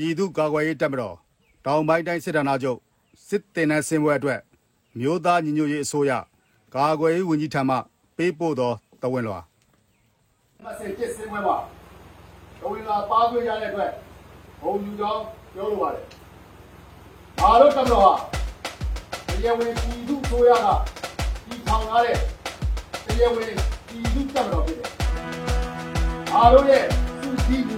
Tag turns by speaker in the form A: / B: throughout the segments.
A: ပြည်သူ့ကာကွယ်ရေးတပ်မတော်တောင်ပိုင်းတိုင်းစစ်ဌာနချုပ်စစ်တင်နန်းစင်ပွဲအတွက်မြို့သားညီညွတ်ရေးအစိုးရကာကွယ်ရေးဝန်ကြီးဌာနပေးပို့သောတဝန်လွှာမဆင်စစ်စင်ပွဲမှာတဝန်လွှာပါသွေးရတဲ့အတွက်ဘုံယူကြောင်းပြောလိုပါတယ်။အားလုံးတပ်မတော်ဟာတရားဝင်ပြည်သူ့အစိုးရကပြည်ထောင်ထားတဲ့တရားဝင်ပြည်သူ့တပ်မတော်ဖြစ်တယ်။အားလုံးရဲ့စုစည်းညီညွတ်မှု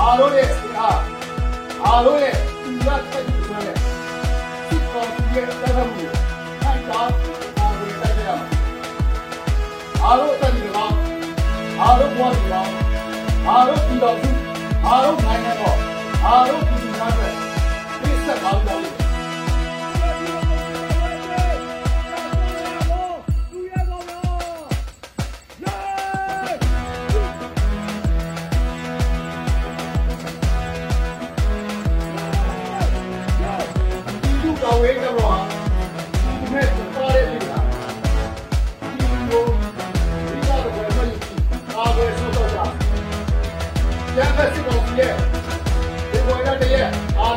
A: အားလုံးရဲ့စိတ်အားအားလုံးရဲ့ဒီရတဲ့ဒီဆိုတဲ့ဒီကောင်ဒီရဲ့တက်မှုကိုခိုင်တာပေါ်ဝင်တိုက်ရမှာအားလုံးတက်ပြီးတော့အားလုံးဘဝပြီးတော့အားလုံးပြီးတော့အားလုံးနိုင်ငံတော်အားလုံးပြည်သူများအတွ ရန်ဖက်စစ်တော်ကြီးရဲ့ဒီဘဝရတဲ့ရဲ့အာ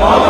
A: နှ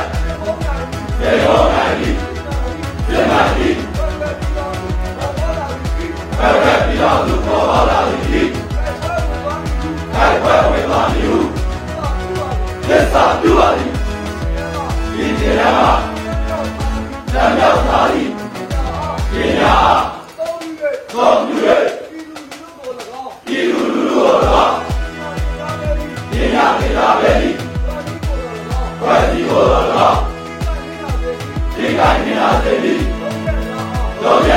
A: သစ္စာပြုပါလိဒီတ
B: ရားမှာတမ်း
C: မြောက်သားလိပညာ
B: တော်ဒီရဲ့
C: တော်မြဲ
B: ဒီလူလူကို၎င်း
C: ဒီလူလူတော်ပညာပညာပဲဒီဘယ်ဒီဟောလာဒီကနေ့နာတယ်ဒီတော်ပြ